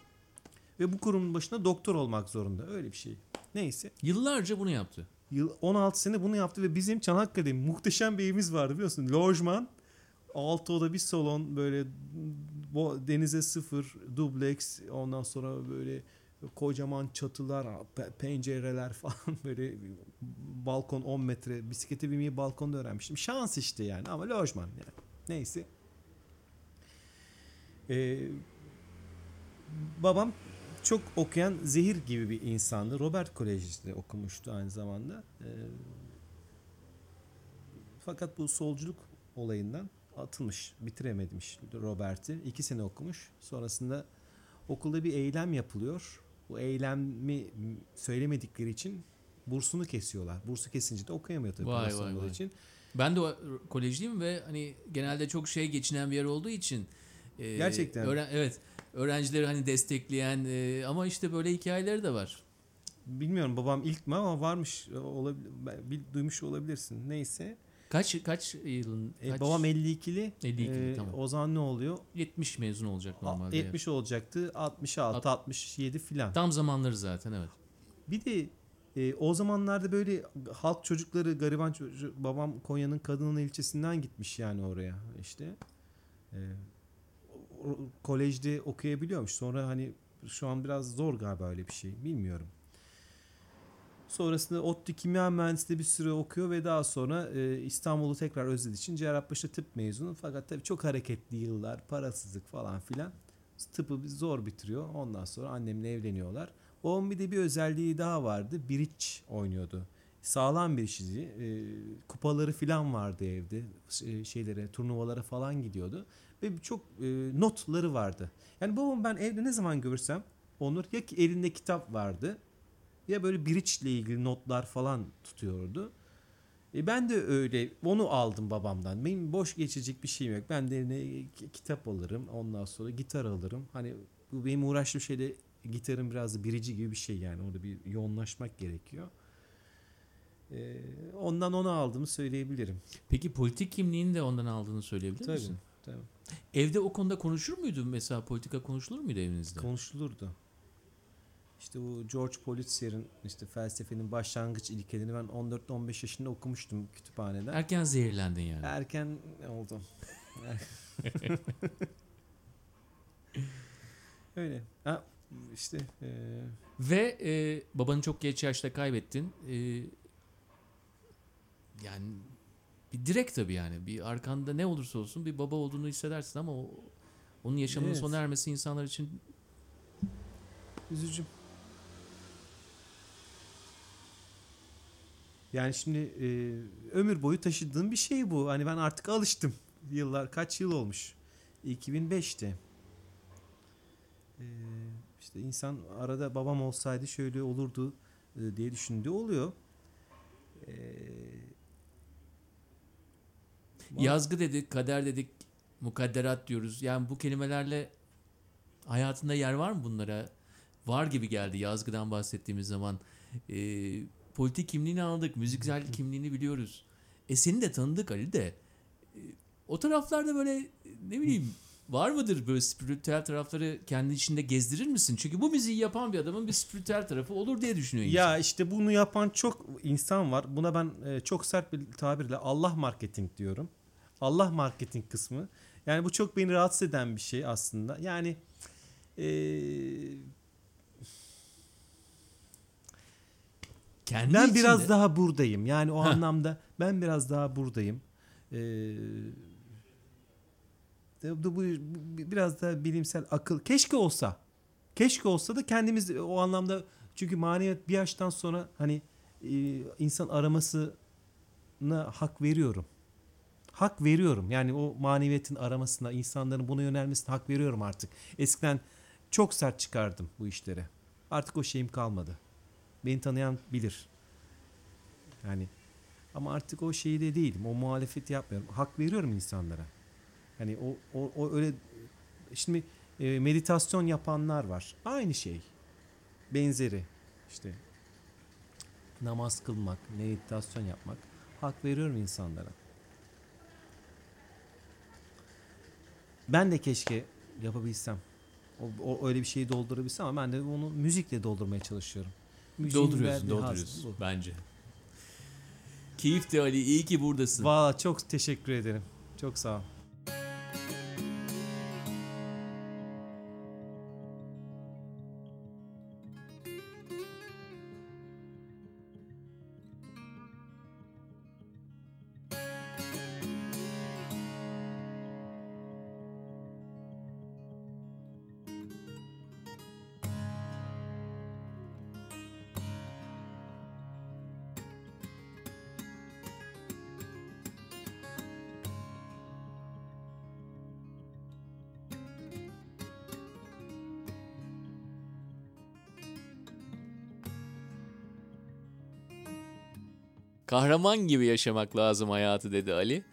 Ve bu kurumun başında doktor olmak zorunda. Öyle bir şey. Neyse. Yıllarca bunu yaptı. Yıl 16 sene bunu yaptı ve bizim Çanakkale'de muhteşem bir evimiz vardı biliyorsun. Lojman, altı oda bir salon böyle bo- denize sıfır, dubleks ondan sonra böyle kocaman çatılar, pe- pencereler falan böyle balkon 10 metre bisiklete binmeyi balkonda öğrenmiştim. Şans işte yani ama lojman yani. Neyse. Ee, babam çok okuyan zehir gibi bir insandı. Robert Koleji'de okumuştu aynı zamanda. Ee, fakat bu solculuk olayından atılmış, bitirememiş Robert'i. İki sene okumuş. Sonrasında okulda bir eylem yapılıyor. Bu eylemi söylemedikleri için bursunu kesiyorlar. Bursu kesince de okuyamıyor tabii. Vay, vay, vay. için. Ben de o kolejliyim ve hani genelde çok şey geçinen bir yer olduğu için e, Gerçekten. öğren- evet öğrencileri hani destekleyen e, ama işte böyle hikayeleri de var. Bilmiyorum babam ilk mi ama varmış olabilir, bil- duymuş olabilirsin. Neyse. Kaç kaç yılın E, kaç, babam 52'li. 52'li, E, tamam. O zaman ne oluyor? 70 mezun olacak normalde. 70 olacaktı. 66, Alt- 67 filan. Tam zamanları zaten evet. Bir de e, o zamanlarda böyle halk çocukları, gariban çocuk, babam Konya'nın Kadının ilçesinden gitmiş yani oraya işte. E, kolejde okuyabiliyormuş. Sonra hani şu an biraz zor galiba öyle bir şey. Bilmiyorum. Sonrasında ODTÜ Kimya Mühendisliği bir süre okuyor ve daha sonra e, İstanbul'u tekrar özlediği için Cerrahpaşa tıp mezunu. Fakat tabii çok hareketli yıllar, parasızlık falan filan. Tıpı zor bitiriyor. Ondan sonra annemle evleniyorlar. Onun bir de bir özelliği daha vardı. Bridge oynuyordu. Sağlam bir işçi. E, kupaları falan vardı evde. E, şeylere, turnuvalara falan gidiyordu. Ve çok e, notları vardı. Yani babam ben evde ne zaman görürsem Onur ya ki elinde kitap vardı ya böyle bridge ile ilgili notlar falan tutuyordu. E ben de öyle onu aldım babamdan. Benim boş geçecek bir şeyim yok. Ben de eline ki- kitap alırım. Ondan sonra gitar alırım. Hani bu benim uğraştığım şeyde gitarın biraz da birici gibi bir şey yani. Orada bir yoğunlaşmak gerekiyor. E, ondan onu aldığımı söyleyebilirim. Peki politik kimliğini de ondan aldığını söyleyebilir Tabii. misin? tabii. Evde o konuda konuşur muydu mesela politika konuşulur muydu evinizde? Konuşulurdu. İşte bu George Pulitzer'in işte felsefenin başlangıç ilkelerini ben 14-15 yaşında okumuştum kütüphaneden. Erken zehirlendin yani. Erken oldu. Öyle. Ha, işte e, Ve e, babanı çok geç yaşta kaybettin. E, yani bir direkt tabii yani. Bir arkanda ne olursa olsun bir baba olduğunu hissedersin ama o, onun yaşamının Evet. sona ermesi insanlar için üzücü. Yani şimdi e, ömür boyu taşıdığım bir şey bu. Hani ben artık alıştım. Yıllar kaç yıl olmuş? 2005'te. E, işte insan arada babam olsaydı şöyle olurdu e, diye düşündüğü oluyor. E, yazgı dedik, kader dedik, mukadderat diyoruz. Yani bu kelimelerle hayatında yer var mı bunlara? Var gibi geldi yazgıdan bahsettiğimiz zaman. E, politik kimliğini aldık, müziksel kimliğini biliyoruz. E seni de tanıdık Ali de. E, o taraflarda böyle ne bileyim var mıdır böyle spiritüel tarafları kendi içinde gezdirir misin? Çünkü bu müziği yapan bir adamın bir spiritüel tarafı olur diye düşünüyor insan. Ya işte bunu yapan çok insan var. Buna ben e, çok sert bir tabirle Allah marketing diyorum. Allah marketing kısmı. Yani bu çok beni rahatsız eden bir şey aslında. Yani e, kendi ben içinde- biraz daha buradayım. Yani o Heh. anlamda ben biraz daha buradayım. Ee, bu, bu biraz da bilimsel akıl. Keşke olsa. Keşke olsa da kendimiz o anlamda çünkü maneviyat bir yaştan sonra hani e, insan aramasına hak veriyorum. Hak veriyorum. Yani o maneviyetin aramasına, insanların buna yönelmesine hak veriyorum artık. Eskiden çok sert çıkardım bu işlere. Artık o şeyim kalmadı. Beni tanıyan bilir. Yani ama artık o şeyi de değilim. O muhalefeti yapmıyorum. Hak veriyorum insanlara. Hani o, o, o öyle şimdi e, meditasyon yapanlar var. Aynı şey. Benzeri. İşte namaz kılmak, meditasyon yapmak. Hak veriyorum insanlara. Ben de keşke yapabilsem. O, o öyle bir şeyi doldurabilsem ama ben de onu müzikle doldurmaya çalışıyorum. Müziğin dolduruyorsun, verdiği haz dolduruyorsun bu. bence. Keyifti Ali, iyi ki buradasın. Valla çok teşekkür ederim. Çok sağ ol. Kahraman gibi yaşamak lazım hayatı dedi Ali.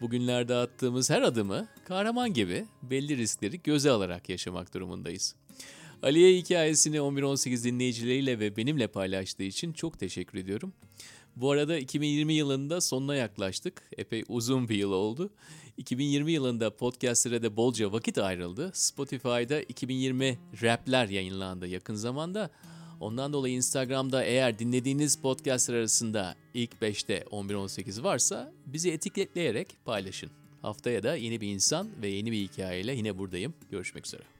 Bugünlerde attığımız her adımı kahraman gibi belli riskleri göze alarak yaşamak durumundayız. Ali'ye hikayesini 11-18 dinleyicileriyle ve benimle paylaştığı için çok teşekkür ediyorum. Bu arada 2020 yılında sonuna yaklaştık. Epey uzun bir yıl oldu. 2020 yılında podcastlere de bolca vakit ayrıldı. Spotify'da 2020 rapler yayınlandı yakın zamanda. Ondan dolayı Instagram'da eğer dinlediğiniz podcastler arasında ilk 5'te 11-18 varsa bizi etiketleyerek paylaşın. Haftaya da yeni bir insan ve yeni bir hikayeyle yine buradayım. Görüşmek üzere.